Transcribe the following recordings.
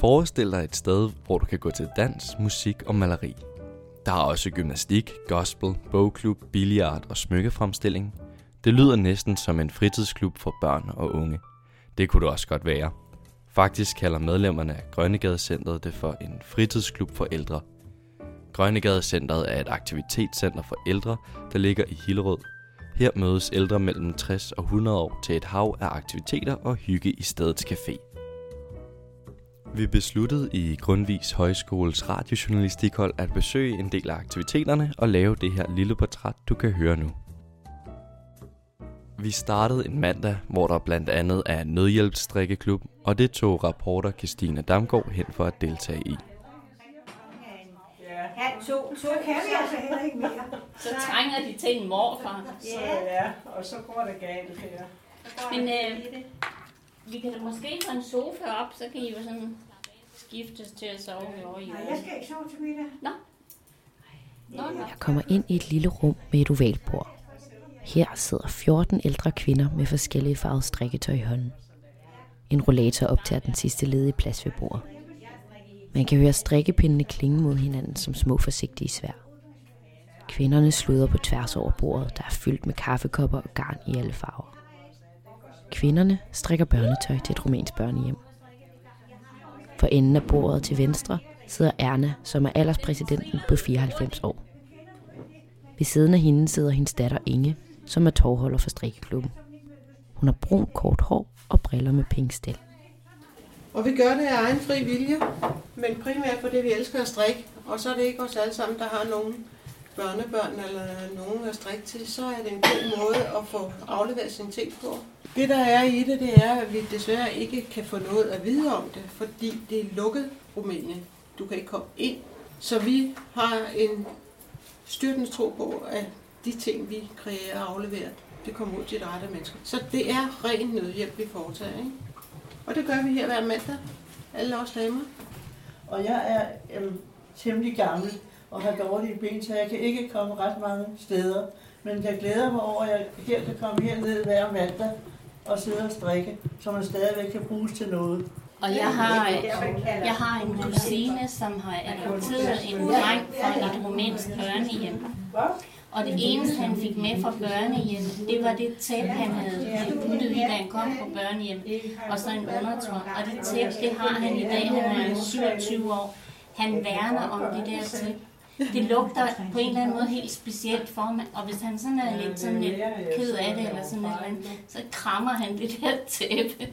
Forestil dig et sted, hvor du kan gå til dans, musik og maleri. Der er også gymnastik, gospel, bogklub, billiard og smykkefremstilling. Det lyder næsten som en fritidsklub for børn og unge. Det kunne det også godt være. Faktisk kalder medlemmerne af Grønnegadecentret det for en fritidsklub for ældre. Grønnegadecentret er et aktivitetscenter for ældre, der ligger i Hillerød. Her mødes ældre mellem 60 og 100 år til et hav af aktiviteter og hygge i stedets café. Vi besluttede i Grundvis Højskoles radiojournalistikhold at besøge en del af aktiviteterne og lave det her lille portræt, du kan høre nu. Vi startede en mandag, hvor der blandt andet er nødhjælpsstrikkeklub, og det tog rapporter Christina Damgaard hen for at deltage i. Halv to, så kan vi altså heller ikke mere. Så trænger de til en morfar. Så ja, og så går det galt her. Men øh, vi kan da måske få en sofa op, så kan I jo sådan skiftes til at sove over i Nej, jeg skal ikke sove til middag. Nå. Nå, nå. Jeg kommer ind i et lille rum med et ovalt bord. Her sidder 14 ældre kvinder med forskellige farvede strikketøj i hånden. En rollator optager den sidste ledige plads ved bordet. Man kan høre strikkepindene klinge mod hinanden som små forsigtige svær. Kvinderne sluder på tværs over bordet, der er fyldt med kaffekopper og garn i alle farver. Kvinderne strikker børnetøj til et rumænsk børnehjem. For enden af bordet til venstre sidder Erna, som er alderspræsidenten på 94 år. Ved siden af hende sidder hendes datter Inge, som er tovholder for strikkeklubben. Hun har brun kort hår og briller med pink stel. Og vi gør det af egen fri vilje, men primært fordi vi elsker at strikke. Og så er det ikke os alle sammen, der har nogen børnebørn eller nogen at strikke til, så er det en god måde at få afleveret sine ting på. Det der er i det, det er, at vi desværre ikke kan få noget at vide om det, fordi det er lukket Rumænien. Du kan ikke komme ind. Så vi har en styrtens tro på, at de ting, vi kreerer og afleverer, det kommer ud til de rette mennesker. Så det er ren nødhjælp, vi foretager. Ikke? Og det gør vi her hver mandag. Alle os damer. Og jeg er øhm, temmelig gammel og har dårlige ben, så jeg kan ikke komme ret mange steder. Men jeg glæder mig over, at jeg her kan komme herned hver mandag og sidde og strikke, så man stadigvæk kan bruges til noget. Og jeg har, jeg har en kusine, som har adopteret en dreng fra et rumænsk børnehjem. Og det eneste, han fik med fra børnehjem, det var det tæppe, han havde puttet i, da han kom på børnehjem. Og så en undertøj. Og det tæppe, det har han i dag. Han er 27 år. Han værner om det der tæppe. Det lugter på en eller anden måde helt specielt for mig. Og hvis han sådan er lidt, sådan lidt ked af det, eller sådan et eller andet, så krammer han det der tæppe.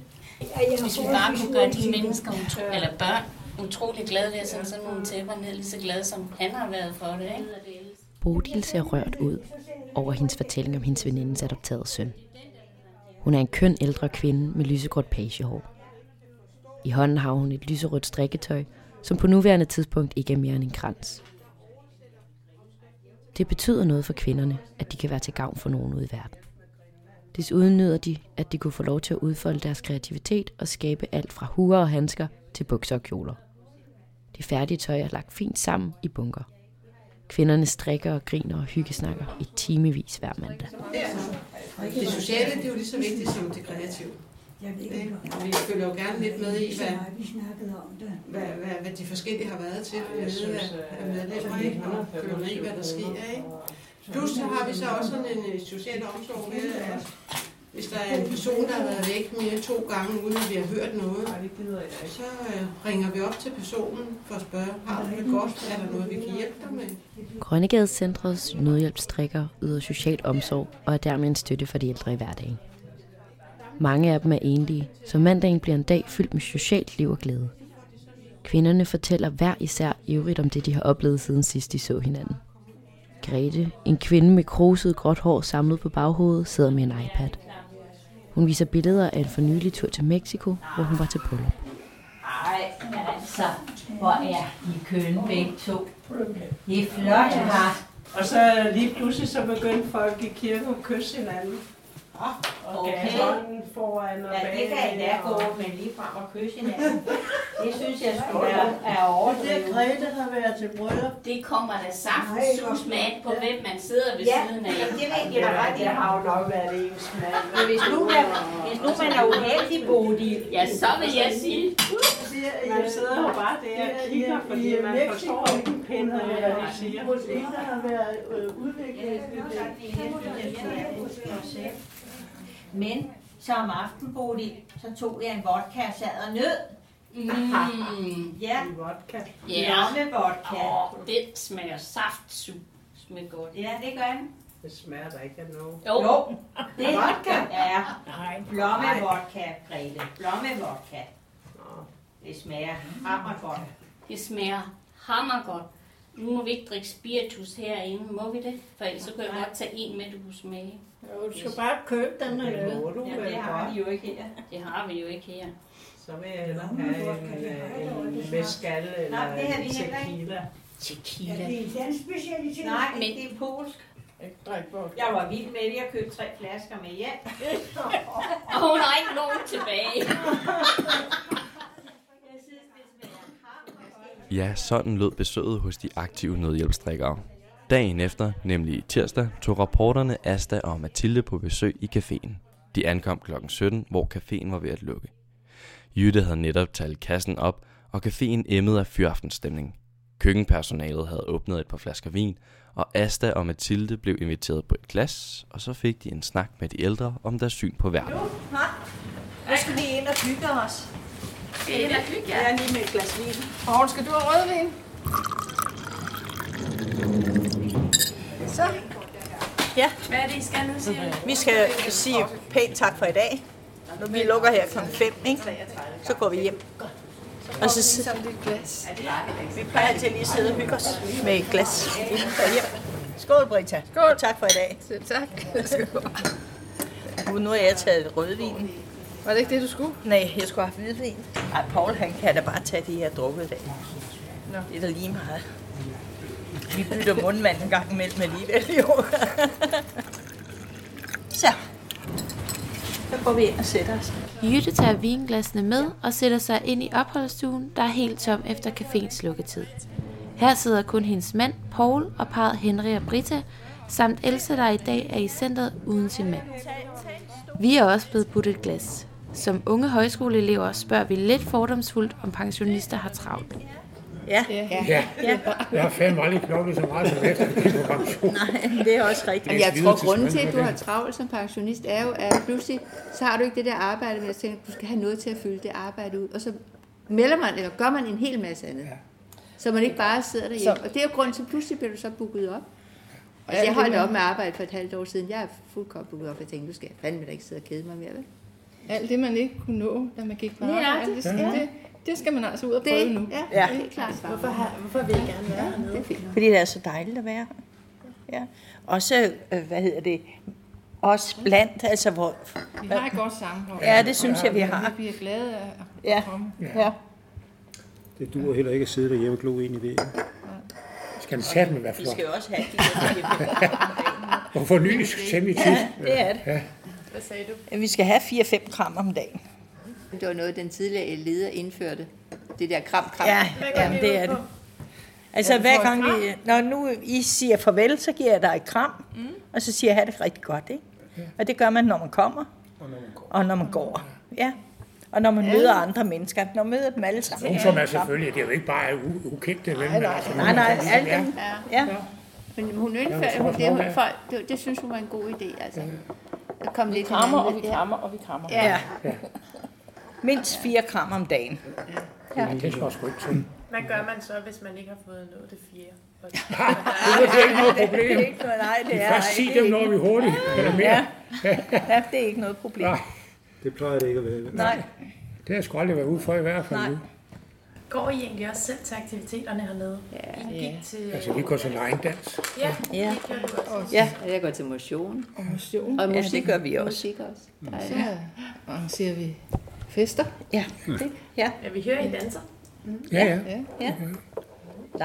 Hvis vi bare kunne gøre de mennesker, utro, eller børn, utrolig glade ved at sende sådan nogle tæpper ned, lige så glade som han har været for det. Ikke? Bodil ser rørt ud over hendes fortælling om hendes venindes adopterede søn. Hun er en køn ældre kvinde med lysegråt pagehår. I hånden har hun et lyserødt strikketøj, som på nuværende tidspunkt ikke er mere end en krans. Det betyder noget for kvinderne, at de kan være til gavn for nogen ude i verden. Desuden nyder de, at de kunne få lov til at udfolde deres kreativitet og skabe alt fra huer og handsker til bukser og kjoler. Det færdige tøj er lagt fint sammen i bunker. Kvinderne strikker og griner og hyggesnakker i timevis hver mandag. Det sociale, det er jo lige så vigtigt som det kreative. Ikke? Og vi følger jo gerne lidt med i, hvad, Vi snakkede om det. hvad, hvad, hvad de forskellige har været til med af medlemmer, ikke? og følger med i, hvad der sker. Ikke? Plus så har vi så også sådan en øh, social omsorg med, at hvis der er en person, der har været væk mere end to gange, uden at vi har hørt noget, så øh, ringer vi op til personen for at spørge, har du det godt? Er der noget, vi kan hjælpe dig med? Grønnegadecentrets nødhjælpstrikker yder social omsorg og er dermed en støtte for de ældre i hverdagen. Mange af dem er enlige, så mandagen bliver en dag fyldt med socialt liv og glæde. Kvinderne fortæller hver især ivrigt om det, de har oplevet siden sidst de så hinanden. Grete, en kvinde med kruset gråt hår samlet på baghovedet, sidder med en iPad. Hun viser billeder af en fornyelig tur til Mexico, hvor hun var til bryllup. Ej, altså, hvor er de kønne begge to. Det er flot her. Og så lige pludselig så begyndte folk i kirken at kysse hinanden. Okay. foran og Ja, det kan endda gå, men lige frem og kysse hinanden. Det synes jeg skulle være er Det overdrevet. Grete har været til bryllup. Det kommer da saftsus med an på, hvem man sidder ved Ja, siden af. det ved jeg da ret. Det har jo nok været ens mand. Men hvis nu, man, hvis nu man er uheldig, Bodil, Ja, så vil jeg sige, Man sidder jo bare der og kigger, fordi man forstår ikke en pind af, hvad de siger. Hos en, der har været øh, udviklet Men så om aftenen, Bodil, så tog jeg en vodka og sad og nød. mm, Ja, vodka. ja, lomme vodka. Åh, det smager saftsus med godt. Ja, det gør den. Det smager da ikke af noget. Jo, Jo, det Vodka? Ja, Nej. blomme vodka, Grete. Blomme vodka. Det smager hammer godt. det smager hammergodt. Nu må vi ikke drikke spiritus herinde, må vi det? For ellers så kan jeg godt tage en med, du kunne smage. Jo, du skal bare købe den og Ja, du det har vi jo ikke her. Det har vi jo ikke her. Så vil jeg hellere have en, en mescal eller Nej, det har vi tequila. Tequila. Det er en dansk specialitet. Nej, Men- det er polsk. Ikke drik vodka. Jeg var vild med det. Jeg købte tre flasker med hjem. Og hun har ikke nogen tilbage. Jeg synes, det smager hammergodt. Ja, sådan lød besøget hos de aktive nødhjælpsdrikkere. Dagen efter, nemlig tirsdag, tog rapporterne Asta og Mathilde på besøg i caféen. De ankom kl. 17, hvor caféen var ved at lukke. Jytte havde netop talt kassen op, og caféen emmede af fyraftenstemning. Køkkenpersonalet havde åbnet et par flasker vin, og Asta og Mathilde blev inviteret på et glas, og så fik de en snak med de ældre om deres syn på verden. Nu skal vi ind og hygge os. Skal jeg hygge Jeg er lige med et glas vin. Poul, skal du have rødvin? Så. Ja, Hvad er det, I skal nu, siger du? vi skal sige pænt tak for i dag. Vi lukker her kl. 5, ikke? så går vi hjem. Og så sidder Som dit glas. vi plejer altid lige at sidde og hygge os med et glas hjem. Skål, Brita. Skål. Tak for i dag. Selv tak. Skål. Nu, har jeg taget rødvin. Var det ikke det, du skulle? Nej, jeg skulle have hvidvin. Ej, Paul han kan da bare tage det, jeg har drukket i dag. Nå. Det er da lige meget. Vi bytter mundvand en gang imellem alligevel, jo. Så. Så går vi ind og sætter os. Jytte tager vinglasene med og sætter sig ind i opholdsstuen, der er helt tom efter caféens lukketid. Her sidder kun hendes mand, Paul, og parret Henry og Britta, samt Elsa, der i dag er i centret uden sin mand. Vi er også blevet budt et glas. Som unge højskoleelever spørger vi lidt fordomsfuldt, om pensionister har travlt. Ja, Ja. Ja, jeg har fandme aldrig knoklet så meget som efter, at på pension. nej, det er også rigtigt. Men jeg tror, til grunden til, at du har travlt som pensionist, er jo, at pludselig, så har du ikke det der arbejde med at tænke, at du skal have noget til at fylde det arbejde ud. Og så melder man, eller gør man en hel masse andet. Så man ikke bare sidder derhjemme. Og det er jo grunden til, at pludselig bliver du så booket op. Altså, jeg holdt op med at arbejde for et halvt år siden. Jeg er fuldkommen booket op. Jeg tænkte, nu skal jeg fandme da ikke sidde og kede mig mere, vel? Alt det, man ikke kunne nå, da man gik på Ja, arbejde, det- det, ja. det, det skal man altså ud og prøve Det, nu. ja, Ja. det er klart. Hvorfor, har, hvorfor vil jeg gerne være hernede? Det er fint. Fordi det er så dejligt at være her. Ja. Også, øh, hvad hedder det, også blandt, altså hvor... Vi har et godt sammenhold. Ja, det synes jeg, vi har. Vi bliver glade af at Ja, komme. ja. Det duer heller ikke at sidde derhjemme og glo ind i væggen. Skal den satme være Vi flot. skal jo også have de der Og for ny semi tit. Ja, det er det. Ja. Hvad sagde du? Vi skal have 4-5 gram om dagen. Det var noget, den tidligere leder indførte. Det der kram, kram. Ja, jamen, det er det. Altså hver gang vi, når nu I siger farvel, så giver jeg dig et kram, mm. og så siger jeg, have det rigtig godt, ikke? Og det gør man, når man kommer, og når man går. Ja. Og når man møder andre mennesker, når man møder dem alle sammen. Nogen som er selvfølgelig, det er jo ikke bare u- ukendte men altså, Nej, nej, nogen, alle ja. dem. Ja. Men hun Ja, indførte, jeg hun, det, hun, det er- folk, det, det synes hun var en god idé, altså. Der kom lidt Krammer, og vi krammer, og vi krammer. Ja. ja. Mindst 4 gram om dagen. Ja. Det skal sgu ikke til. Hvad gør man så, hvis man ikke har fået nået det fire? Det er ikke noget problem. Det er ikke noget, nej, det Vi er først sige ikke- dem, når vi hurtigt. Eller mere. Ja. ja, det er ikke noget problem. Nej. Det plejer det ikke at være. Nej. Det har jeg sgu aldrig været ude for i hvert fald. nu. Går I egentlig også selv til aktiviteterne hernede? Ja. I gik til... Altså, vi går til line dans. Ja, Ja. det gør du også. Ja. Jeg går til motion. Og motion. Og Ja, musik, det gør vi også. Musik også. Der Så er, arrangerer vi fester. Ja. Det, ja. Ja, vi hører, I danser. Ja, ja. Ja. ja.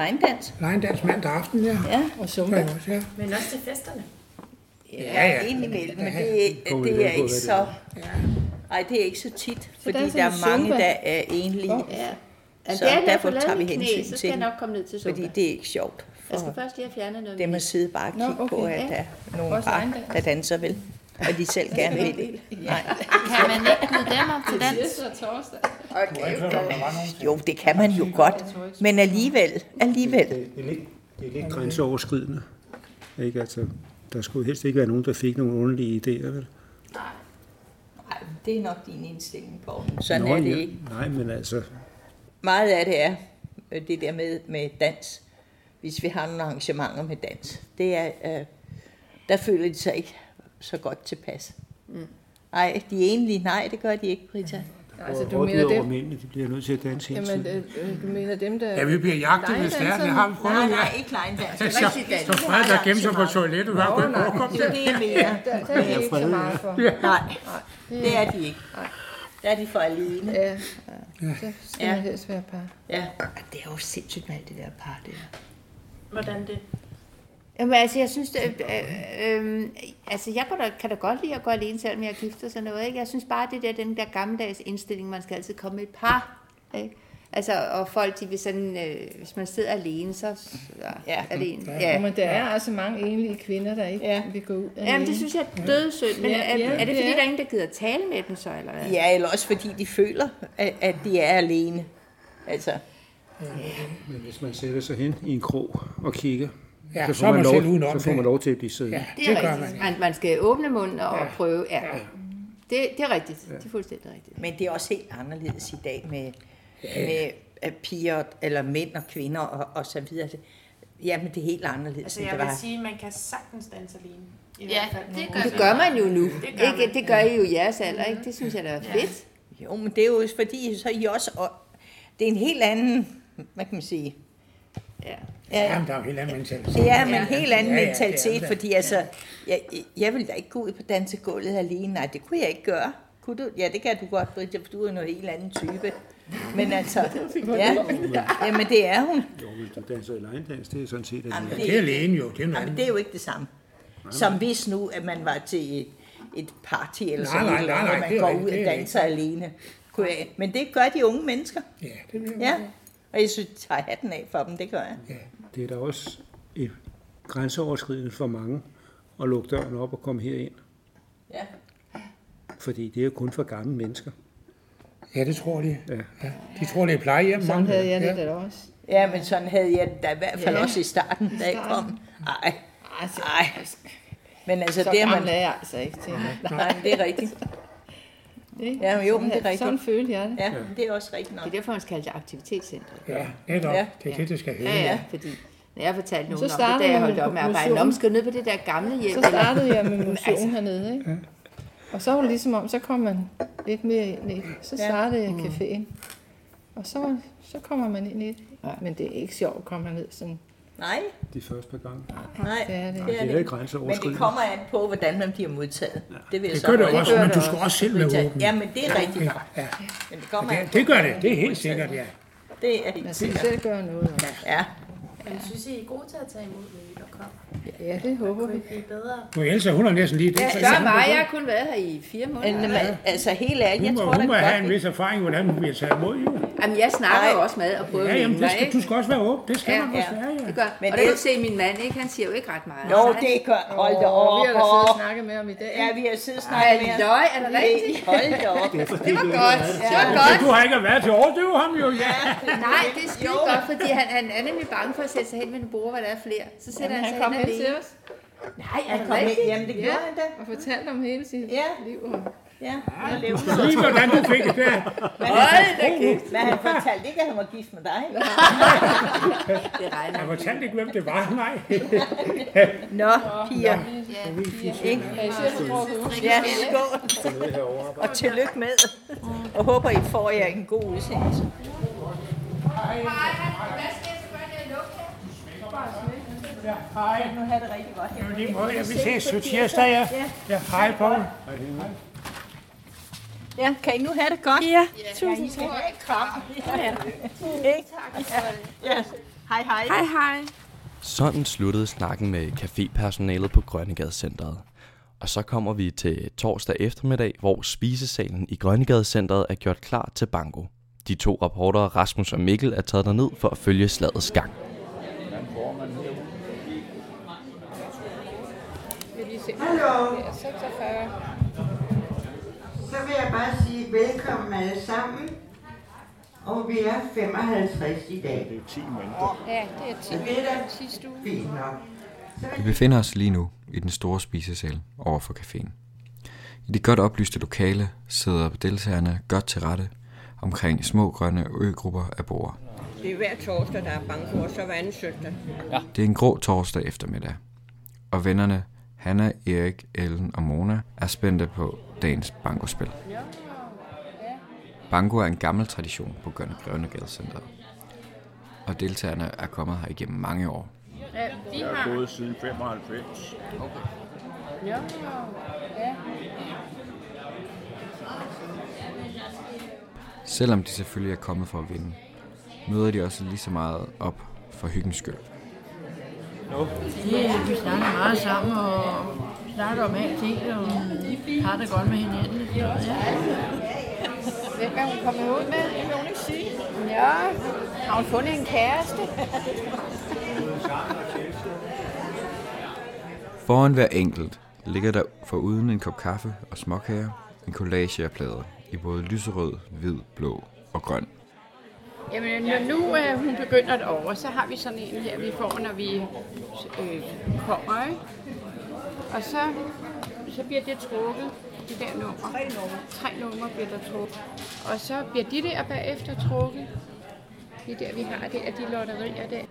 Line dans. Line dans mandag aften, ja. Ja. Og Det zumba. er også, ja. Men også til festerne. Ja, ja. indimellem, men det, det er på, ikke så... Nej, det er ikke så tit, fordi der er der er mange, zumba. der er enlige. Ja. Ja, Så det det, derfor tager vi hensyn knæ, så skal til jeg nok komme ned til zumba. Fordi det er ikke sjovt. Jeg skal først lige have fjernet noget. dem at sidde bare og Nå, kigge på, okay, at ja. der er nogle par, der danser vel. Og de selv gerne vil det. Nej. Kan man ikke byde dem op til dans? Jo, det kan man jo godt. Men alligevel, alligevel. Det er lidt, det er lidt grænseoverskridende. Ikke? Altså, der skulle helst ikke være nogen, der fik nogle underlige idéer, vel? Nej, det er nok din indstilling på. Sådan Nå, er det ja. ikke. Nej, men altså, Meget af det er øh, det der med, med dans. Hvis vi har nogle arrangementer med dans. Det er, øh, der føler de sig ikke så godt tilpas. Mm. Nej, de er egentlig, nej, det gør de ikke, Brita. Altså, du mener dem- mændene, de bliver nødt til at danse hele Jamen, tiden. øh, øh, du mener dem, der... Ja, vi bliver jagtet, hvis det er. Det har vi prøvet, Nej, ja. nej, ikke legedans. Så- så Fred, der gemte sig på toilettet, hver gang vi kom Det er det, jeg mener. Der, der er de ikke så meget for. Ja. Nej, det er de ikke. Der er de for alene. Ja, så skal man helst være par. Ja. Det er jo sindssygt med alt det der par, det der. Hvordan det? Jamen, altså, jeg synes, det, øh, øh, altså, jeg kan da, kan da godt lide at gå alene, selvom jeg er gift og sådan noget, ikke? Jeg synes bare, det der, den der gammeldags indstilling, man skal altid komme med et par, ikke? Altså, og folk, de vil sådan, øh, hvis man sidder alene, så ja, er det en. Ja. Men der er altså mange enlige kvinder, der ikke ja. vil gå ud alene. Jamen, det synes jeg er dødssynd, men Ja, er, ja, er det fordi, er. der er ingen, der gider tale med dem så, eller hvad? Ja, eller også fordi de føler, at, at de er alene. Altså, Men hvis man sætter sig hen i en krog og kigger, Ja, så, så får er man man lov, selv så får man lov til at blive siddende. Ja. Det er Det gør rigtigt. man. Man, man skal åbne munden og Ja. prøve, ja. Det, det er rigtigt. Det er fuldstændig rigtigt. men det er også helt anderledes i dag med, med øh, piger, eller mænd og kvinder og, og så videre. Jamen, det er helt anderledes, Altså, jeg det vil var. sige, at man kan sagtens danse alene. I Ja, hvert fald det gør. Det gør man jo nu. Det gør Ikke? Det gør I jo i jeres alder, ikke? Det synes jeg da er fedt. Jo, men det er jo fordi, så er I også... Og det er en helt anden, hvad kan man sige... Ja. Ja, Jamen, der er jo helt anden mentalitet. det er men en helt anden Ja, ja, mentalitet, det. fordi altså, jeg, jeg ville da ikke gå ud på dansegulvet alene. Nej, det kunne jeg ikke gøre. Kunne du? Ja, det kan du godt, Britta, for du er noget helt anden type. Men altså, ja, jamen det er hun. Jo, men du danser i legedans, det er sådan set... Jamen, At, Det er alene jo, det er Jamen, det er jo ikke det samme. Som hvis nu, at man var til et, et party eller sådan nej, noget, nej, nej, hvor man går ud og er danser alene. Kunne jeg, men det gør de unge mennesker. Ja, det vil jeg Ja. Og jeg synes, tager hatten af for dem, det gør jeg. det er da også et grænseoverskridende for mange at lukke døren op og komme herind. Ja. Fordi det er jo kun for gamle mennesker. Ja, det tror de. Ja. Ja. De tror, det er plejehjem. Sådan mange. havde jeg det ja. da også. Ja, men sådan havde jeg det da i hvert fald Ja. også i starten, da jeg kom. Ej, ej. Men altså, så det er man... er jeg altså ikke til. Nej, men det er rigtigt. Ja, men jo, men det er her- rigtigt. Sådan følte jeg det. Ja, det er også rigtigt Det nok. er derfor, man skal kalde det aktivitetscenter. Ja, netop. Ja. Det er det, det skal hedde. Ja, ja, fordi når jeg fortalte nogen Så om det, da jeg holdt med op med at arbejde, man skal ned på det der gamle hjem. Så startede jeg med motion Altså, hernede, ikke? Og så var det ligesom om, så kom man lidt mere ind i det. Så Ja. startede jeg Mm. caféen. Og så, så kommer man ind i det. Men det er ikke sjovt at komme ned sådan. Nej, De første par gange. nej, Det er det. det er Det er det. ikke Men grænseoverskridende. det kommer an på, hvordan man bliver modtaget. Det vil jeg Det så gør det også, men du skal også selv være åben. Ja, men det er rigtigt nok. Ja, Men det kommer det, an på, det gør det. Det er helt sikkert, ja. Det er helt Man skal sikkert. selv gøre noget. også. Ja, Men synes I, I er gode til at tage imod nye, der kommer? Ja, det håber vi. Blive bedre? Nu Elsa, hun har næsten lige det. Ja, spørg mig, jeg har kun været her i fire måneder. men altså helt ærligt, jeg Hun tror hun da må have en vis erfaring, hvordan hun bliver taget imod, jo. Jamen, jeg snakker jo også med og prøver Ja, at jamen, det skal, ikke? du skal også være åben. Det skal Ja, man ja, også være, ja. det gør. Men og der kan det- du se, min mand, ikke? Han siger jo ikke ret meget. Nej. det gør, hold da op. vi har da siddet og snakket med ham i dag. Ja, vi har siddet og snakket med Ej, løg, er det rigtigt? Hold da op. Det var godt. Det var godt. Du har ikke været til at overdøve ham, jo, ja. Nej, det er skide godt, fordi han, han er nemlig bange for at sætte sig hen med en bord, hvor der er flere. Så sætter han han sig kom hen til alene. os. Nej, Han kom rigtigt? Jamen, det gjorde han da. Og fortalte om hele sit Ja. liv. Og Ja, jeg levede. Lige hvordan du fik det der. Hold da kæft. Men han fortalte ikke, at han var gift med dig. Det regner. Jeg fortalte ikke, hvem det var, nej. Nå, piger. Ikke? Ja, skål. Og tillykke med. Og håber, I får jer en god udsendelse. Hej. Nu har det rigtig godt. Jo, lige måde. Ja, vi ses til tirsdag, ja. Ja, hej, Poul. Ja, kan I nu have det godt? Ja, tusind tak. Kram. Ja, ja. Ikke? Ja. Hej, hej. Hej hej. Sådan sluttede snakken med cafépersonalet på Grønnegade Centeret. Og så kommer vi til torsdag eftermiddag, hvor spisesalen i Grønnegade er gjort klar til banko. De to rapportere, Rasmus og Mikkel, er taget derned for at følge slagets gang. Hallo. Det er 46. Så vil jeg bare sige velkommen alle sammen. Og vi er 55 i dag. Det er 10 mindre. Ja, det er 10 Så det er da sidste uge. fint nok. Vi befinder os lige nu i den store spisesal over for caféen. I det godt oplyste lokale sidder deltagerne godt til rette omkring små grønne øgrupper af bord. Det er hver torsdag, der er banko, og så hver anden søndag. Ja. Det er en grå torsdag eftermiddag, og vennerne Hanna, Erik, Ellen og Mona er spændte på dagens bankospil. Banko er en gammel tradition på Grønnegade Center, og deltagerne er kommet her igennem mange år. Ja, vi Jeg har... er gået siden 95. Okay. Ja, ja. Selvom de selvfølgelig er kommet for at vinde, møder de også lige så meget op for hyggens skyld. Det, vi snakker meget sammen og snakker om alting og har det godt med hinanden. Ja. Hvem er hun kommet ud med? Det vil hun ikke sige. Ja, har hun fundet en kæreste? Foran hver enkelt ligger der foruden en kop kaffe og småkager en collage af plader i både lyserød, hvid, blå og grøn. Jamen, når nu øh, hun begynder det over, så har vi sådan en her, vi får, når vi øh, kommer, ikke? Og så, så bliver det trukket, de der numre. Tre numre. Tre numre bliver der trukket. Og så bliver de der bagefter trukket. De der, vi har der, de lotterier der.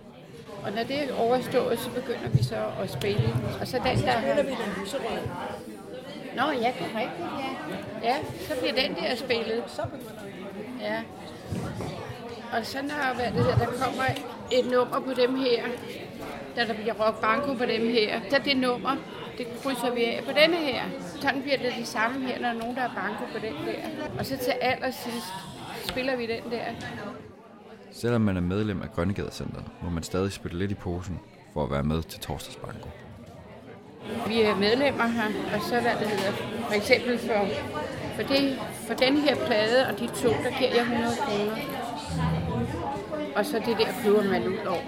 Og når det er overstået, så begynder vi så at spille. Og så den, der... spiller vi den lyserøde. Nå, ja, det er rigtigt, ja. Ja, så bliver den der spillet. Så begynder vi. Ja. Og så når hvad det hedder, der kommer et nummer på dem her, da der bliver rock banko på dem her, så det nummer, det krydser vi af på denne her. Sådan bliver det det samme her, når der er nogen, der er banko på den der. Og så til allersidst spiller vi den der. Selvom man er medlem af Grønnegade Center, må man stadig spytte lidt i posen for at være med til torsdagsbanko. Vi er medlemmer her, og så hvad det hedder, for eksempel for, for, det, for den her plade og de to, der giver jeg 100 kroner. Og så det der køber man ud over.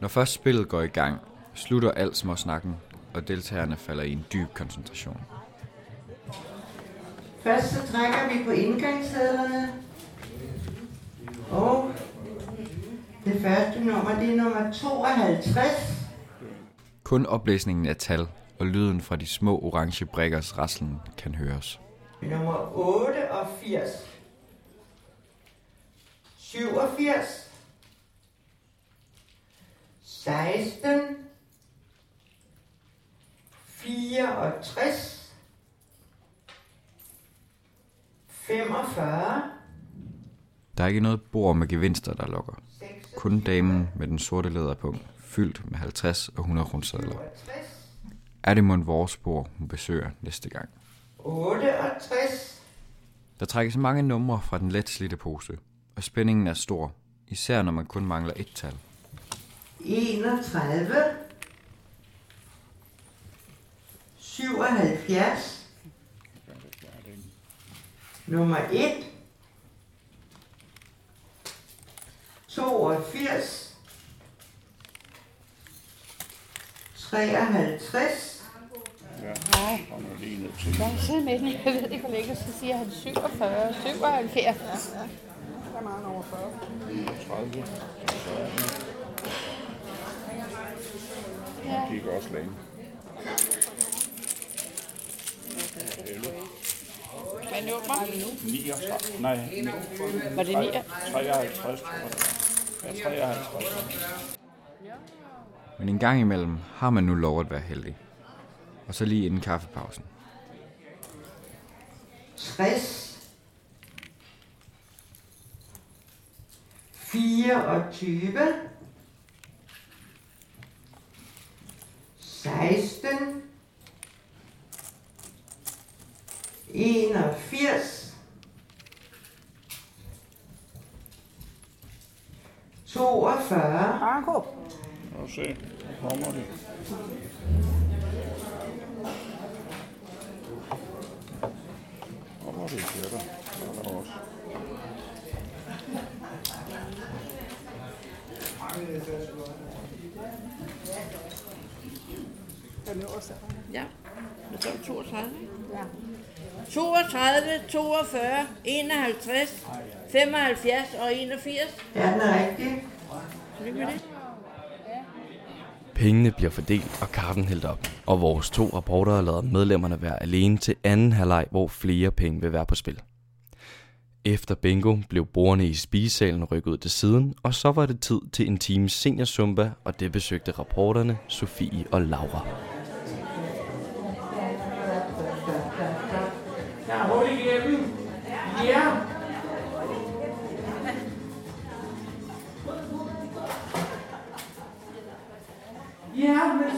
Når først spillet går i gang, slutter alt småsnakken, og deltagerne falder i en dyb koncentration. Først så trækker vi på indgangssedlerne. Og det første nummer, det er nummer 52. Kun oplæsningen af tal og lyden fra de små orange brikkers raslen kan høres. Nummer 88. 87. 16. 64. 45. Der er ikke noget bord med gevinster, der lokker. Kun damen med den sorte læderpunkt, fyldt med 50 og 100 kronesedler. Er det mon vores bord, hun besøger næste gang? 68. Der trækkes mange numre fra den let slidte pose, og spændingen er stor, især når man kun mangler et tal. 31. 77. Nummer 1. 82. 53. Nej. Jeg er siddet med den. Jeg ved ikke, hvor længe, så siger han 47, 77. Der er mange over 40. 30. Det gik også længe. Hvad nummer? 39. Nej, Var det 9? 53, tror jeg. Ja, 53. Men en gang imellem har man nu lov at være heldig. Og så lige inden kaffepausen. 60. 24. 16. 81. 42. Marco. Nu se, nu kommer de. Og det er der. Der er der også. Ja, det står 32. Ja. 32, 42, 51, 75 og 81. Ja, den er rigtig. Lykke med det. Pengene bliver fordelt og kaffen hældt op, og vores to rapporter lader medlemmerne være alene til anden halvleg, hvor flere penge vil være på spil. Efter bingo blev bordene i spisesalen rykket ud til siden, og så var det tid til en times seniorsumba, og det besøgte rapporterne Sofie og Laura.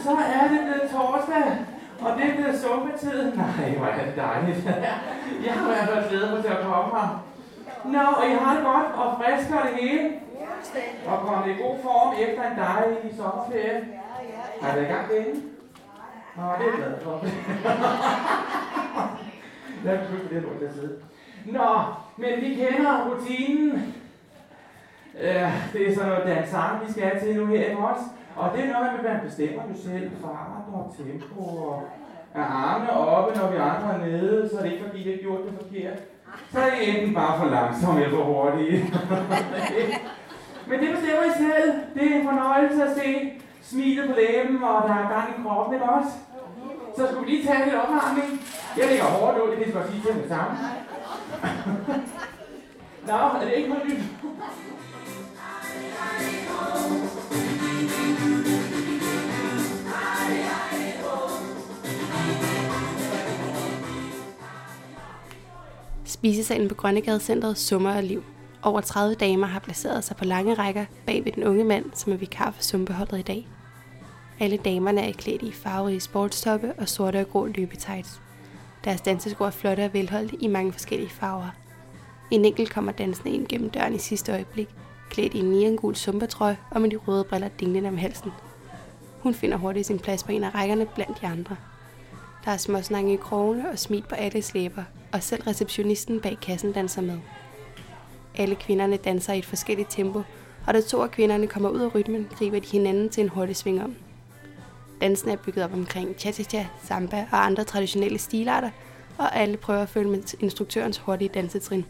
Så er det blevet torsdag, og det er blevet sumpetid. Nej, hvor er det dejligt. Jeg har i hvert fald glædet mig til at komme her. Nå, og I har det godt og frisk og det hele. Og kommet i god form efter en dejlig sommerferie. Har I været i gang længe? Nå, det er glad for. Er begyndt på det lort, der sidde. Nå, men vi kender rutinen. Ja, det er sådan noget dansang, vi skal have til nu her i morges. Og det er noget med, at man bestemmer jo selv fart og tempo og er armene oppe, når vi andre er nede, så er det ikke fordi, det har gjort det forkert. Så er det enten bare for langsomt eller for hurtigt. Men det bestemmer I selv. Det er en fornøjelse at se smilet på læben, og der er gang i kroppen, ikke også? Så skulle vi lige tage lidt opvarmning. Jeg ligger hårdt ud, det kan jeg godt sige til det sammen. Nå, er det ikke noget nyt? Spisesalen på Grønnegade summer af liv. Over 30 damer har placeret sig på lange rækker bag ved den unge mand, som er vikar for sumpeholdet i dag. Alle damerne er klædt i farverige sportstoppe og sorte og grå løbetights. Deres dansesko er flotte og velholdte i mange forskellige farver. En enkelt kommer dansende ind gennem døren i sidste øjeblik, klædt i en neongul sumpetrøje og med de røde briller dinglende om halsen. Hun finder hurtigt sin plads på en af rækkerne blandt de andre. Der er småsnakke i krogene og smil på alles læber, og selv receptionisten bag kassen danser med. Alle kvinderne danser i et forskelligt tempo, og da to af kvinderne kommer ud af rytmen, griber de hinanden til en hurtig sving om. Dansen er bygget op omkring cha-cha-cha, samba og andre traditionelle stilarter, og alle prøver at følge med instruktørens hurtige dansetrin.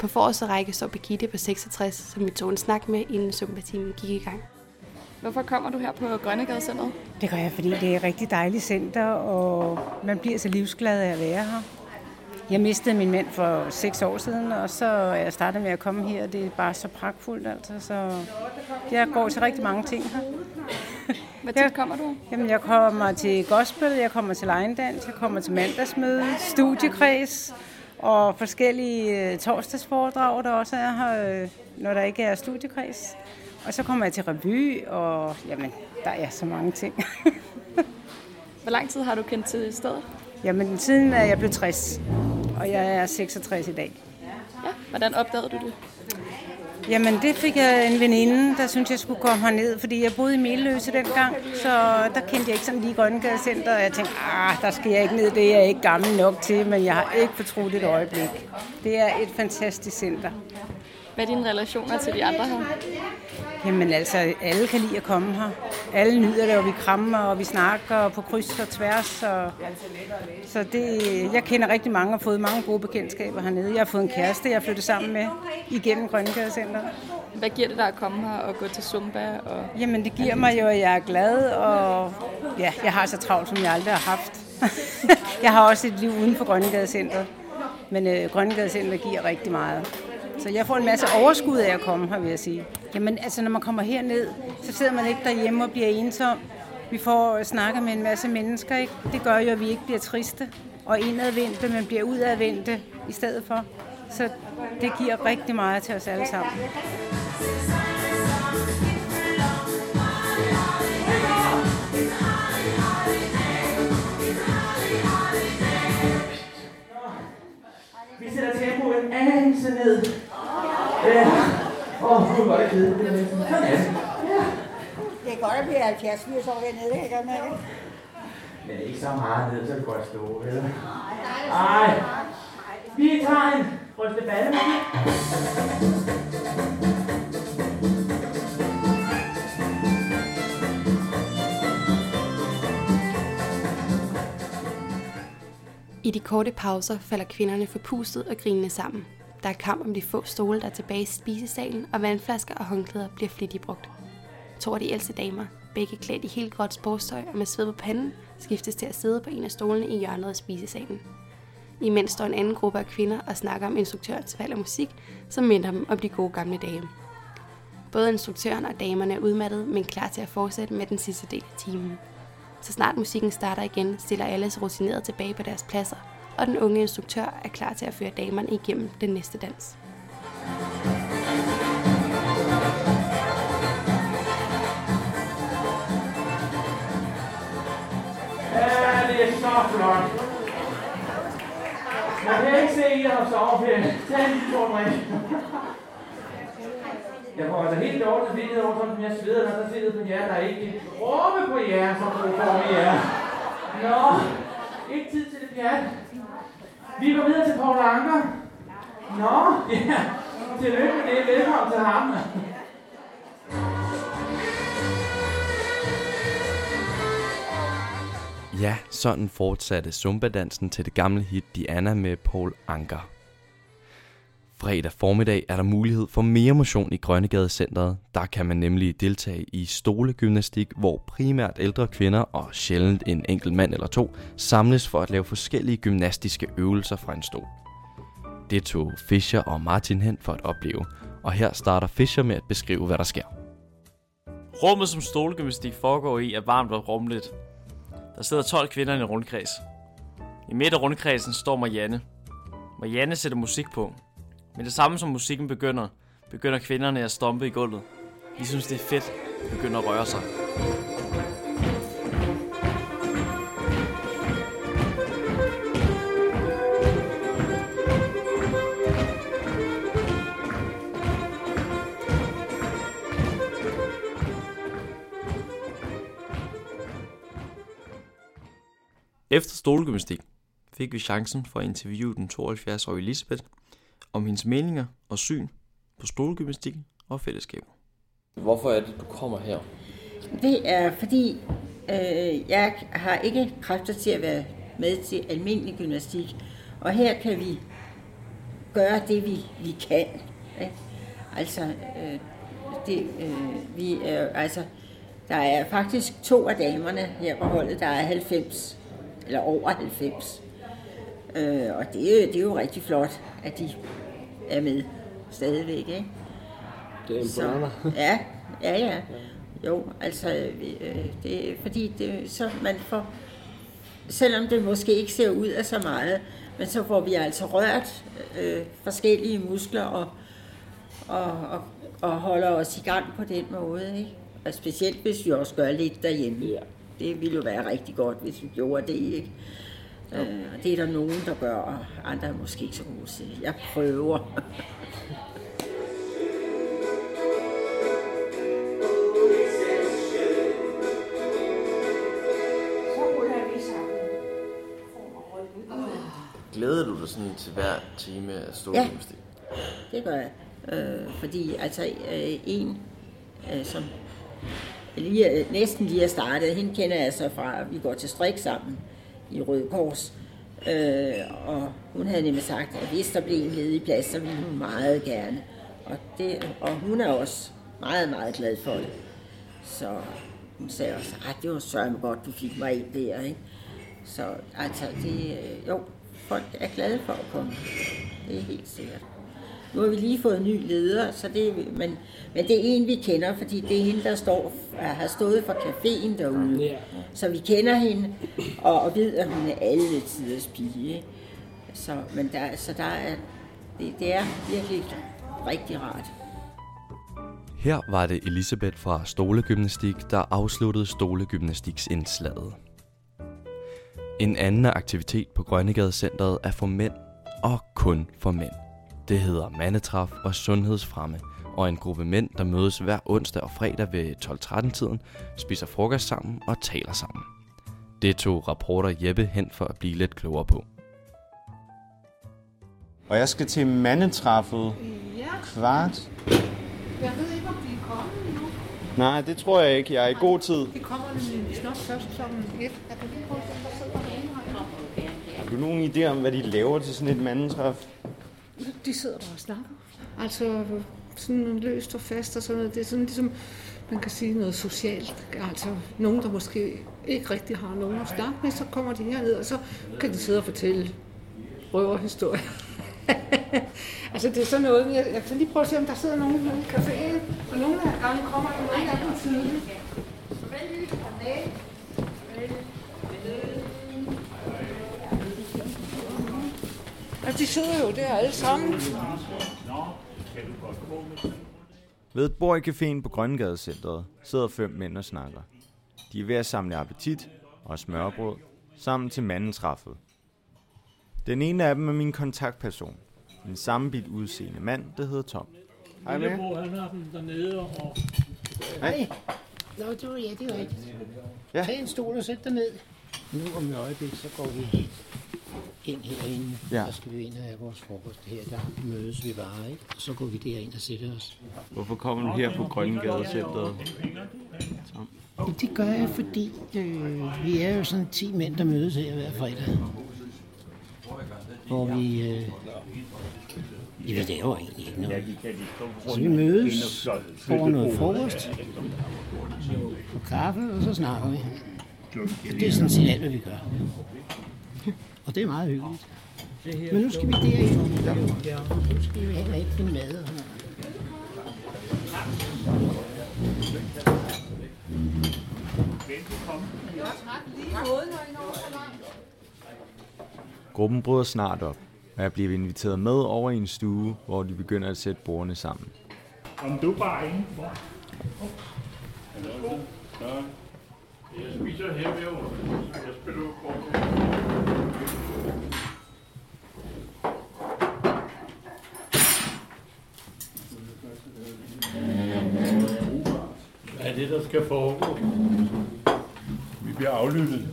På forreste række står Birgitte på 66, som vi tog en snak med, inden sympatien gik i gang. Hvorfor kommer du her på Grønnegade-centret? Det gør jeg, fordi det er et rigtig dejligt center, og man bliver så livsglad af at være her. Jeg mistede min mand for seks år siden, og så er jeg startet med at komme her. Det er bare så pragtfuldt, altså. Så jeg går til rigtig mange ting her. Hvad tit kommer du? Jamen, jeg kommer til gospel, jeg kommer til legendans, jeg kommer til mandagsmøde, studiekreds og forskellige øh, torsdagsforedrag, der også er her, øh, når der ikke er studiekreds. Og så kommer jeg til revy, og jamen, der er så mange ting. Hvor lang tid har du kendt til stedet? Jamen, siden er jeg blev 60, og jeg er 66 i dag. Ja, hvordan opdagede du det? Jamen, det fik jeg en veninde, der syntes, jeg skulle komme herned, fordi jeg boede i Melløse dengang, så der kendte jeg ikke sådan lige Grønnegade Center, og jeg tænkte, ah, der skal jeg ikke ned, det er jeg ikke gammel nok til, men jeg har ikke fortrudt et øjeblik. Det er et fantastisk center. Hvad er dine relationer til de andre her? Jamen altså, alle kan lide at komme her. Alle nyder det, og vi krammer, og vi snakker på kryds og tværs. Og... Så det, jeg kender rigtig mange og har fået mange gode bekendtskaber hernede. Jeg har fået en kæreste, jeg har flyttet sammen med igennem Grønnegade Center. Hvad giver det dig at komme her og gå til Zumba? Og... Jamen det giver mig jo, at jeg er glad, og ja, jeg har så travlt, som jeg aldrig har haft. jeg har også et liv uden for Grønnegade Center, men øh, Grønnegade Center giver rigtig meget. Så jeg får en masse overskud af at komme her, vil jeg sige. Jamen, altså, når man kommer herned, så sidder man ikke derhjemme og bliver ensom. Vi får snakket med en masse mennesker, ikke? Det gør jo, at vi ikke bliver triste og indadvendte, men bliver udadvendte i stedet for. Så det giver rigtig meget til os alle sammen. Vi sætter tempoet en anelse ned. Oh, hvor er det kedeligt. Er. Ja. Det er godt at blive 70-80 år hernede, kan jeg mærke. Men ikke så meget ned, så det godt stå, vel? Nej. Vi Ryste balle I de korte pauser falder kvinderne forpustet og grinende sammen. Der er kamp om de få stole, der er tilbage i spisesalen, og vandflasker og håndklæder bliver flittigt brugt. To af de ældste damer, begge klædt i helt gråt sportstøj og med sved på panden, skiftes til at sidde på en af stolene i hjørnet af spisesalen. Imens står en anden gruppe af kvinder og snakker om instruktørens valg af musik, som minder dem om de gode gamle dage. Både instruktøren og damerne er udmattet, men klar til at fortsætte med den sidste del af timen. Så snart musikken starter igen, stiller alle sig rutineret tilbage på deres pladser, og den unge instruktør er klar til at føre damerne igennem den næste dans. Ja, det er så flot. Jeg kan ikke se, at I har soveferie. Tag en stor. Jeg får altså helt dårligt samvittighed over, som jeg sveder, når der sidder på jer. Der er ikke et råbe på jer, som du får med jer. Nå, ikke tid Ja. Vi går videre til Paul Anker. Nå, ja. Tillykke med det. Velkommen til ham. Ja, sådan fortsatte Zumba-dansen til det gamle hit Diana med Paul Anker. Fredag formiddag er der mulighed for mere motion i Grønnegade Centeret. Der kan man nemlig deltage i stolegymnastik, hvor primært ældre kvinder og sjældent en enkelt mand eller to samles for at lave forskellige gymnastiske øvelser fra en stol. Det tog Fischer og Martin hen for at opleve, og her starter Fischer med at beskrive, hvad der sker. Rummet, som stolegymnastik foregår i, er varmt og rummeligt. Der sidder 12 kvinder i en rundkreds. I midt af rundkredsen står Marianne. Marianne sætter musik på. Men det samme som musikken begynder, begynder kvinderne at stompe i gulvet. De synes, det er fedt at begynde at røre sig. Efter stolegymnastik fik vi chancen for at interviewe den 72-årige Elisabeth om hendes meninger og syn på stolegymnastik og fællesskaber. Hvorfor er det, du kommer her? Det er fordi, øh, jeg har ikke kræfter til at være med til almindelig gymnastik. Og her kan vi gøre det, vi, vi kan. Ikke? Altså, øh, det, øh, vi er, altså, der er faktisk to af damerne her på holdet, der er 90, eller over 90. Øh, og det, er- det er jo rigtig flot, at de er med stadigvæk. Ikke? Det er Så, imponerende. ja, ja, ja. Jo, altså, øh, det fordi, det, så man får, selvom det måske ikke ser ud af så meget, men så får vi altså rørt øh, forskellige muskler og, og, og, og holder os i gang på den måde. Ikke? Og specielt hvis vi også gør lidt derhjemme. Ja. Det ville jo være rigtig godt, hvis vi gjorde det. Ikke? Øh, det er der nogen, der gør, og andre er måske ikke så gode til. Jeg prøver. Glæder du dig sådan til hver time af stolegymnastik? Det gør jeg. Øh, fordi altså øh, en, øh, som lige, næsten lige er startet, hende kender jeg så fra, at vi går til strik sammen i Røde Kors. Øh, og hun havde nemlig sagt, at hvis der blev en ledig plads, så ville hun meget gerne. Og, det, og hun er også meget, meget glad for det. Så hun sagde også, at det var sørme godt, du fik mig ind der. Ikke? Så altså, det, øh, jo, folk er glade for at komme. Det er helt sikkert. Nu har vi lige fået en ny leder, så det, men, men det er en, vi kender, fordi det er hende, der står, har stået for caféen derude. Så vi kender hende, og, og ved, at hun er alle tiders pige. Så, men der, så der er, det, det er virkelig rigtig rart. Her var det Elisabeth fra Stolegymnastik, der afsluttede Stolegymnastiksindslaget. En anden aktivitet på Grønnegade Centeret er for mænd, og kun for mænd. Det hedder Mandetræf og Sundhedsfremme, og en gruppe mænd, der mødes hver onsdag og fredag ved 12-13-tiden, spiser frokost sammen og taler sammen. Det tog rapporter Jeppe hen for at blive lidt klogere på. Og jeg skal til mandetraffet Ja. kvart. Jeg ved ikke, om de er kommet endnu. Nej, det tror jeg ikke. Jeg er i god tid. De kommer nemlig nok først klokken et. Har du nogen idé om, hvad de laver til sådan et mandetræf? De sidder der og snakker. Altså sådan løst og fast og sådan noget. Det er sådan ligesom, man kan sige noget socialt. Altså nogen, der måske ikke rigtig har nogen at snakke med, så kommer de herned, og så kan de sidde og fortælle røverhistorier. altså det er sådan noget, jeg, jeg kan lige prøve at se, om der sidder nogen nede i caféen, og nogle af gange kommer der nogle af dem tidligt. Altså, de sidder jo der alle sammen. Ved et bord i caféen på Grøngadecentret sidder fem mænd og snakker. De er ved at samle appetit og smørbrød sammen til mandentræffet. Den ene af dem er min kontaktperson. En sammenbidt udseende mand, der hedder Tom. Hej med. Han har den dernede, og... Hej. Nå, det var, ja, det er rigtigt. Ja. Tag en stol og sæt dig ned. Nu om et øjeblik, så går vi ind herinde. Ja. Så skal vi ind og have vores frokost her. Der mødes vi bare, ikke? Og så går vi derind og sætter os. Hvorfor kommer du her på Grøngadecentret? Tom. Ja, det gør jeg, fordi øh, vi er jo sådan 10 mænd, der mødes her hver fredag. Hvor vi... Øh, ja, vi laver egentlig ikke noget. Så vi mødes, får noget frokost og kaffe, og så snakker vi. Det er sådan set alt, hvad vi gør. Og det er meget hyggeligt. Men nu skal vi derind. Nu skal vi og ikke finde mad. Gruppen bryder snart op, og jeg bliver inviteret med over i en stue, hvor de begynder at sætte bordene sammen. Om du bare indenfor. Ja. Jeg spiser her ved Jeg spiller kort. Det, der skal foregå? Vi bliver aflyttet.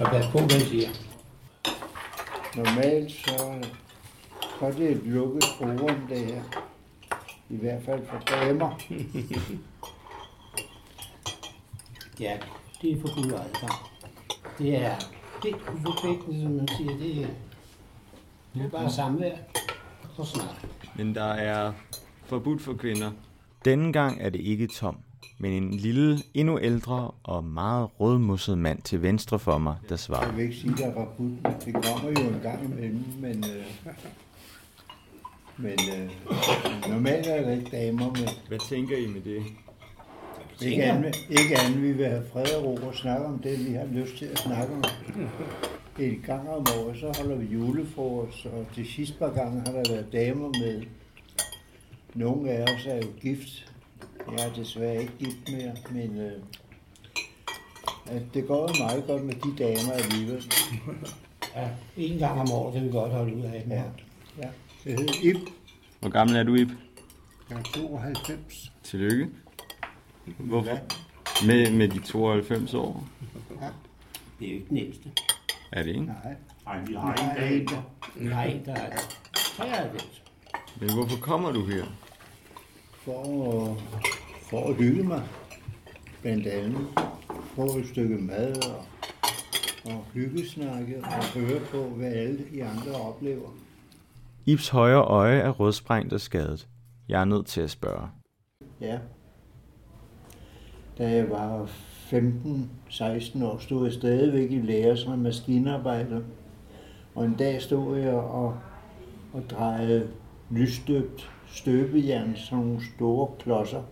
Og pas på, hvad siger. Normalt så, så er det et lukket forum, det her. I hvert fald for damer. Ja, det er forbudt adgang. Det er det er uforpligtende, som man siger. Det er, det er bare samvær og snak. Men der er forbudt for kvinder. Denne gang er det ikke Tom, men en lille, endnu ældre og meget rødmusset mand til venstre for mig, der svarer. Jeg vil ikke sige, der er forbudt, men det kommer jo en gang imellem, men, øh, men øh, normalt er der ikke damer med. Hvad tænker I med det? Ikke andet, ikke andet, vi vil have fred og ro og snakke om det, vi har lyst til at snakke om. En gang om året, så holder vi julefrokost, og de sidste par gange har der været damer med. Nogle af os er jo gift. Jeg er desværre ikke gift mere, men øh, at det går jo meget godt med de damer alligevel. Ja, en gang om året kan vi godt holde ud af dem. Ja, ja. Jeg hedder Ip. Hvor gammel er du, Ip? Jeg er 92. Tillykke. Hvorfor? Med, med de 92 år? Ja. Det er jo ikke den ældste. Er det ikke? Nej. Nej, vi har en, er har en, der er 93. Men hvorfor kommer du her? For at, for at hygge mig, blandt andet. Få et stykke mad og, og hyggesnakke og høre på, hvad alle de andre oplever. Ibs højre øje er rødsprængt og skadet. Jeg er nødt til at spørge. Ja. Da jeg var 15-16 år, stod jeg stadigvæk i lære som maskinarbejder. Og en dag stod jeg og, og drejede lysstøbt støbejern, sådan nogle store klodser.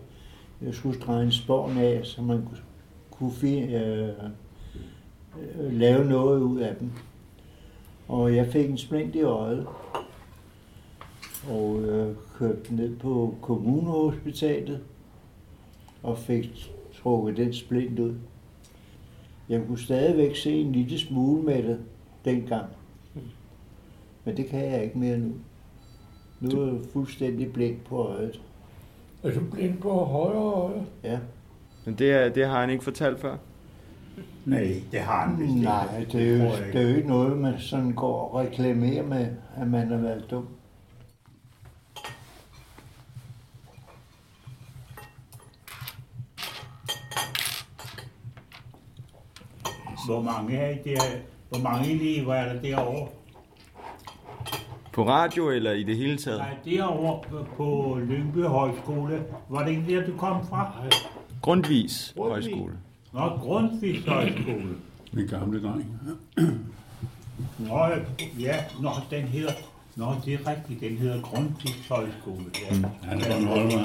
Jeg skulle dreje en spån af, så man kunne, kunne fi, øh, øh, lave noget ud af dem. Og jeg fik en splint i øjet, og øh, kørte ned på kommunehospitalet, og fik trukket den splint ud. Jeg kunne stadigvæk se en lille smule med det dengang. Men det kan jeg ikke mere nu. Nu er jeg fuldstændig blind på øjet. Er du blind på højre øje? Ja. Men det, er, det har han ikke fortalt før? Nej, det har han vist ikke. Nej, det er, jo, ikke. det er jo ikke noget, man sådan går og reklamerer med, at man har været dum. Hvor mange, er der, hvor mange elever er der derovre? På radio eller i det hele taget? Nej, derovre på- på Lyngby Højskole. Var det ikke der, du kom fra? Grundvis Grundtvig. Højskole. Nå, Grundtvigs Højskole. Min gamle dreng. Nå, ja, nå, den hedder... Nå, det er rigtigt, den hedder Grundtvigs Højskole. Ja. Mm. Han er Bornholmer.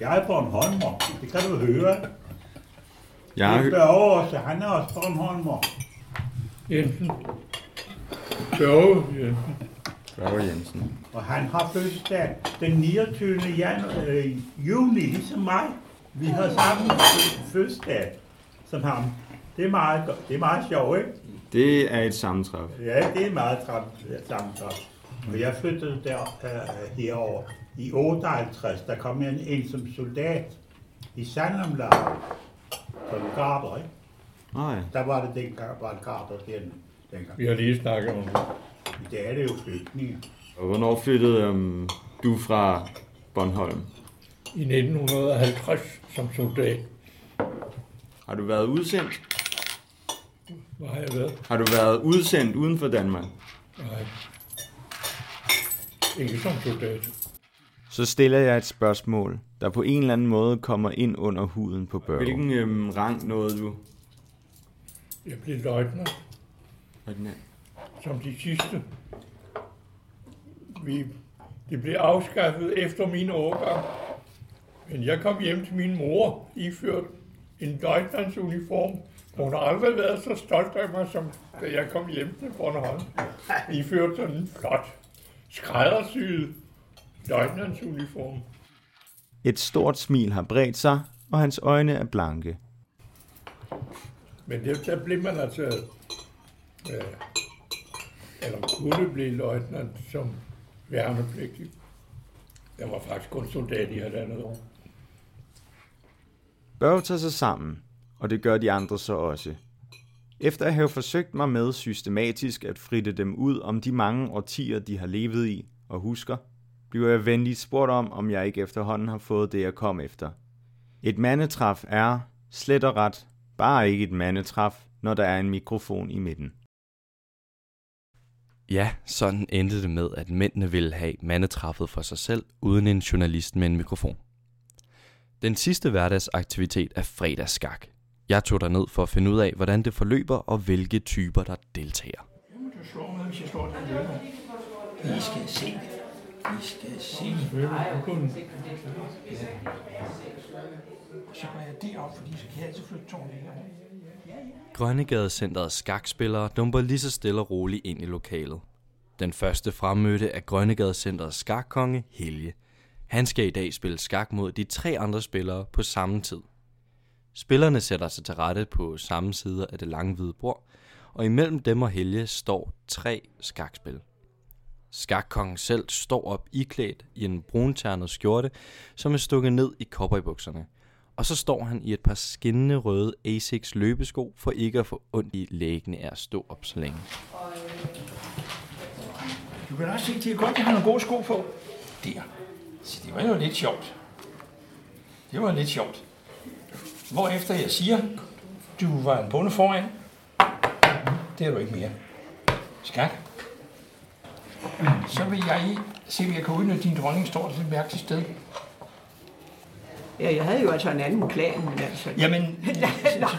Jeg er Bornholmer, det kan du høre. Jeg har Det også, han er også Bornholmer. Jensen. Børge Jensen. Børge Jensen. Og han har fødselsdag den 29. Jan, øh, juni, ligesom mig. Vi har samme fø- fødselsdag som ham. Det er meget, godt. det er meget sjovt, ikke? Det er et sammentræf. Ja, det er meget sammentræf. Og jeg flyttede der øh, herover i 58. Der kom jeg ind som soldat i Sandhamlaget. Som garder, ikke? Nej. Der var det dengang, var det garder den, dengang. Vi har lige snakket om det. I dag er det jo flygtninge. Og hvornår flyttede um, du fra Bornholm? I 1950 som soldat. Har du været udsendt? Hvor har jeg været? Har du været udsendt uden for Danmark? Nej. Ikke som soldat. Så stiller jeg et spørgsmål, der på en eller anden måde kommer ind under huden på Børge. Hvilken øhm, rang nåede du? Jeg blev løjtnant. Løjtnant. Som de sidste. Vi, det blev afskaffet efter min overgang. Men jeg kom hjem til min mor, iført en løjtnantsuniform. Hun har aldrig været så stolt af mig, som da jeg kom hjem til Bornholm. Iført sådan en flot, skræddersyet løjtnantsuniform. Et stort smil har bredt sig, og hans øjne er blanke. Men det, der blev man altså, øh, eller kunne blive løjtnant som værnepligtig. Jeg var faktisk kun soldat i halvandet år. Børge tager sig sammen, og det gør de andre så også. Efter at have forsøgt mig med systematisk at fritte dem ud om de mange årtier, de har levet i og husker, bliver jeg venligt spurgt om, om jeg ikke efterhånden har fået det, jeg kom efter. Et mandetræf er, slet og ret, bare ikke et mandetræf, når der er en mikrofon i midten. Ja, sådan endte det med, at mændene ville have mandetræffet for sig selv, uden en journalist med en mikrofon. Den sidste hverdagsaktivitet er fredagsskak. Jeg tog ned for at finde ud af, hvordan det forløber og hvilke typer, der deltager. Du slår mig, hvis jeg slår den løber. I skal se. I skal se det. Så går jeg derop, fordi så kan jeg altid flytte tårnet herovre. Grønnegadecenterets skakspillere dumper lige så stille og roligt ind i lokalet. Den første fremmødte er Grønnegadecenterets skakkonge Helge. Han skal i dag spille skak mod de tre andre spillere på samme tid. Spillerne sætter sig til rette på samme side af det lange hvide bord, og imellem dem og Helge står tre skakspil. Skakkongen selv står op iklædt i en brunternet skjorte, som er stukket ned i cowboybukserne. Og så står han i et par skinnende røde Asics løbesko, for ikke at få ondt i læggene af at stå op så længe. Du kan også se, det er godt, jeg har nogle gode sko på. Der. Så det var jo lidt sjovt. Det var lidt sjovt. Hvorefter jeg siger, du var en bonde foran. Det er du ikke mere. Skat. Så vil jeg se, om jeg kan udnytte din dronning, står til et mærkeligt sted. Ja, jeg havde jo altså en anden plan, men altså... Jamen, det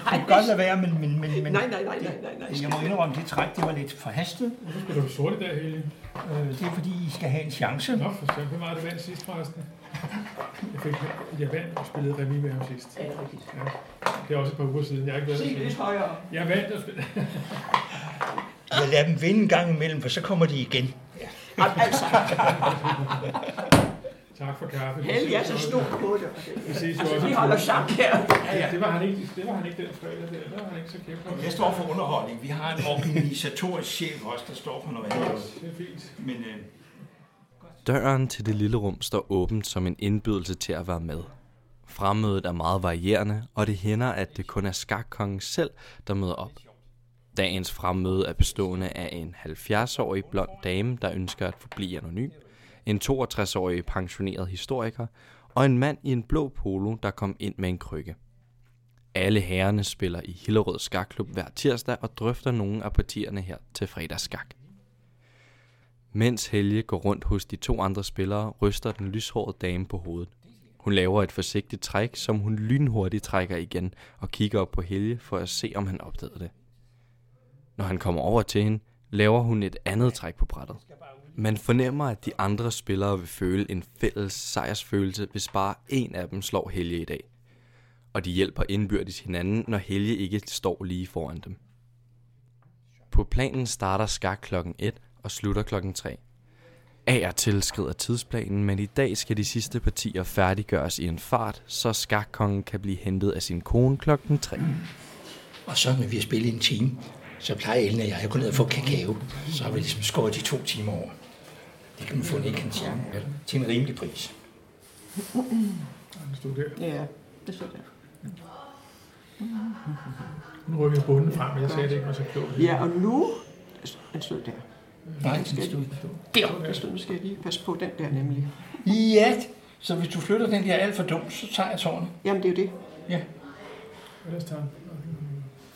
kan godt lade være, men... men, men, men Nej, nej, nej, nej, nej, nej. Jeg må indrømme, det træk, det var lidt forhastet. Hvorfor spiller du sort i dag, Helge? Øh, det er fordi, I skal have en chance. Nå, for eksempel. Hvor meget du vandt sidst, forresten? Jeg, fik, jeg vandt og spillede remi med ham sidst. Ja, det er rigtigt. Ja. Det er også et par uger siden. Jeg har ikke været Se lidt højere. Jeg vandt og spillede. Jeg lader dem vinde en gang imellem, for så kommer de igen. Jamen, altså. Tak for kaffe. Vi Helge er så stor på det. Vi ses jo også. vi holder sammen her. Ja, ja. Det var han ikke, det var han ikke den fredag der. Der var han ikke så kæft på. Jeg står for underholdning. Vi har en organisatorisk chef også, der står for noget andet. Det er fint. Men øh, Døren til det lille rum står åbent som en indbydelse til at være med. Fremmødet er meget varierende, og det hænder, at det kun er skakkongen selv, der møder op. Dagens fremmøde er bestående af en 70-årig blond dame, der ønsker at forblive anonym, en 62-årig pensioneret historiker og en mand i en blå polo, der kom ind med en krykke. Alle herrerne spiller i Hillerød Skakklub hver tirsdag og drøfter nogle af partierne her til fredagsskak. Mens Helge går rundt hos de to andre spillere, ryster den lyshårede dame på hovedet. Hun laver et forsigtigt træk, som hun lynhurtigt trækker igen og kigger op på Helge for at se, om han opdagede det. Når han kommer over til hende, laver hun et andet træk på brættet. Man fornemmer, at de andre spillere vil føle en fælles sejrsfølelse, hvis bare en af dem slår Helge i dag. Og de hjælper indbyrdes hinanden, når Helge ikke står lige foran dem. På planen starter skak klokken 1 og slutter klokken 3. Af og til skrider tidsplanen, men i dag skal de sidste partier færdiggøres i en fart, så skakkongen kan blive hentet af sin kone klokken 3. Og så når vi har spillet en time, så plejer Ellen og jeg at gå ned og få kakao. Så har vi ligesom skåret de to timer over. Det kan man få i kantinen til en rimelig pris. Ja, det så der. Nu rykker jeg bunden frem, jeg sagde det ikke var så klogt. Ja, og nu... Den stod der. Nej, den stod der. Den stod, nu skal jeg lige passe på den der nemlig. Ja, så hvis du flytter den der alt for dumt, så tager jeg tårnet. Jamen, det er jo det. Ja. Ellers tager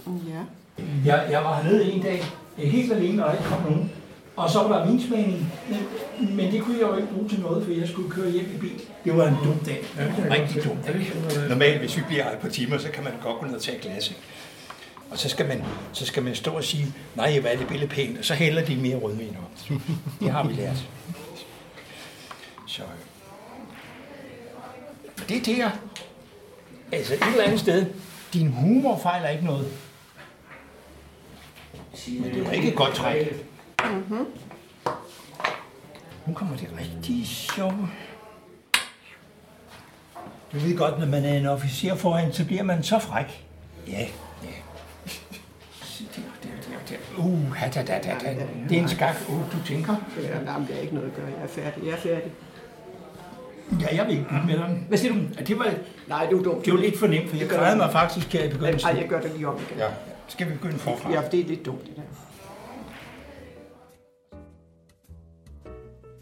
Ja. Jeg, jeg var hernede en dag, helt alene, og der ikke kom nogen. Og så var der vinsmagning, men, men det kunne jeg jo ikke bruge til noget, for jeg skulle køre hjem i bil. Det var en dum dag. Ja, det jeg Rigtig dum dag. Normalt, hvis vi bliver her et par timer, så kan man godt gå ned og tage et glas. ikke? Og så skal, man, så skal man stå og sige, nej, hvad er det billede pænt, og så hælder de mere rødvin op. Det har vi lært. Så øh. det der, altså et eller andet sted, din humor fejler ikke noget. Men det var ikke et godt træk. Mm-hmm. Nu kommer det rigtig sjovt. Du ved godt, når man er en officer foran, så bliver man så fræk. Ja, ja. Der, der, der, der. Uh, da, da, da, da. Det er en skak. Uh, du tænker. Ja, nej, det er ikke noget at gøre. Jeg er færdig. Jeg er færdig. Ja, jeg vil ikke bytte med dig. Hvad siger du? Ja, det var, Nej, du er dumt. det var lidt for nemt, for jeg Det gør klarede mig faktisk her i begyndelsen. Nej, jeg gør det lige om igen. Ja. Skal vi begynde forfra? Ja, det er lidt dumt, det der.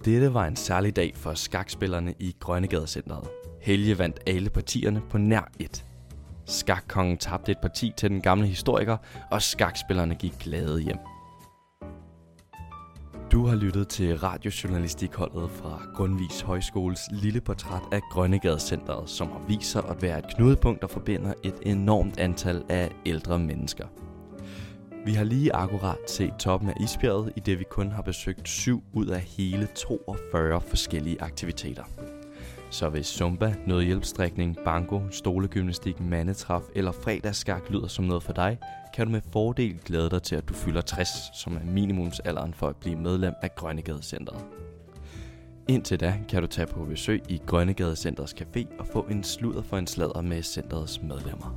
Dette var en særlig dag for skakspillerne i Grønnegade-centret. Helge vandt alle partierne på nær et. Skakkongen tabte et parti til den gamle historiker, og skakspillerne gik glade hjem. Du har lyttet til radiojournalistikholdet fra Grundvis Højskoles lille portræt af Grønnegade-centret, som har vist sig at være et knudepunkt, der forbinder et enormt antal af ældre mennesker. Vi har lige akkurat set toppen af isbjerget, i det vi kun har besøgt 7 ud af hele 42 forskellige aktiviteter. Så hvis zumba, nødhjælpstrækning, banko, stolegymnastik, mandetræf eller fredagsskak lyder som noget for dig, kan du med fordel glæde dig til, at du fylder 60, som er minimumsalderen for at blive medlem af Grønnegade Centret. Indtil da kan du tage på besøg i Grønnegade Centrets Café og få en sludder for en sladder med centrets medlemmer.